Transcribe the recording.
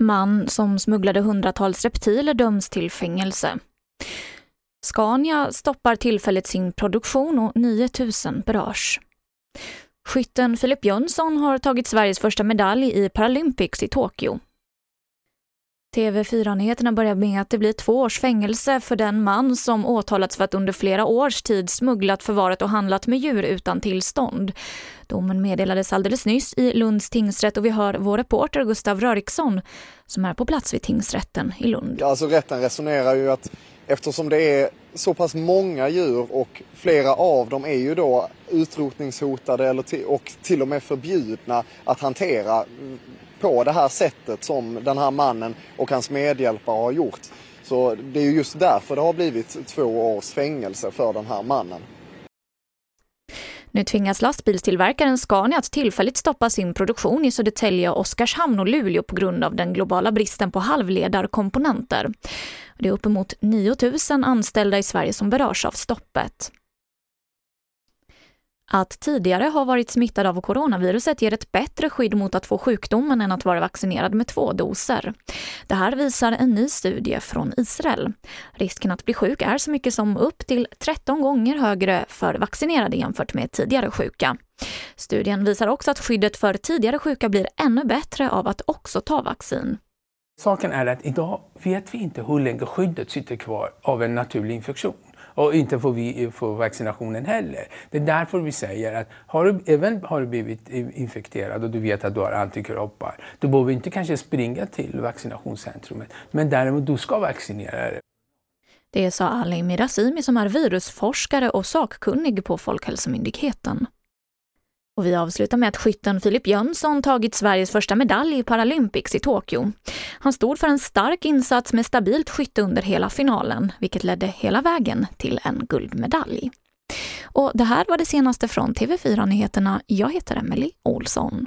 Man som smugglade hundratals reptiler döms till fängelse. Scania stoppar tillfälligt sin produktion och 9000 berörs. Skytten Filip Jönsson har tagit Sveriges första medalj i Paralympics i Tokyo. TV4-nyheterna börjar med att det blir två års fängelse för den man som åtalats för att under flera års tid smugglat, förvarat och handlat med djur utan tillstånd. Domen meddelades alldeles nyss i Lunds tingsrätt och vi hör vår reporter Gustav Röriksson som är på plats vid tingsrätten i Lund. Alltså rätten resonerar ju att eftersom det är så pass många djur och flera av dem är ju då utrotningshotade eller och till och med förbjudna att hantera på det här sättet som den här mannen och hans medhjälpare har gjort. Så det är ju just därför det har blivit två års fängelse för den här mannen. Nu tvingas lastbilstillverkaren Scania att tillfälligt stoppa sin produktion i Södertälje, Oskarshamn och Luleå på grund av den globala bristen på halvledarkomponenter. Det är uppemot 9 000 anställda i Sverige som berörs av stoppet. Att tidigare ha varit smittad av coronaviruset ger ett bättre skydd mot att få sjukdomen än att vara vaccinerad med två doser. Det här visar en ny studie från Israel. Risken att bli sjuk är så mycket som upp till 13 gånger högre för vaccinerade jämfört med tidigare sjuka. Studien visar också att skyddet för tidigare sjuka blir ännu bättre av att också ta vaccin. Saken är att idag vet vi inte hur länge skyddet sitter kvar av en naturlig infektion. Och inte får vi få vaccinationen heller. Det är därför vi säger att har du, även har du blivit infekterad och du vet att du har antikroppar, du behöver inte kanske springa till vaccinationscentrumet, men däremot du ska vaccinera dig. Det sa Ali Mirazimi som är virusforskare och sakkunnig på Folkhälsomyndigheten. Och vi avslutar med att skytten Filip Jönsson tagit Sveriges första medalj i Paralympics i Tokyo. Han stod för en stark insats med stabilt skytte under hela finalen, vilket ledde hela vägen till en guldmedalj. Och det här var det senaste från TV4 Nyheterna. Jag heter Emily Olsson.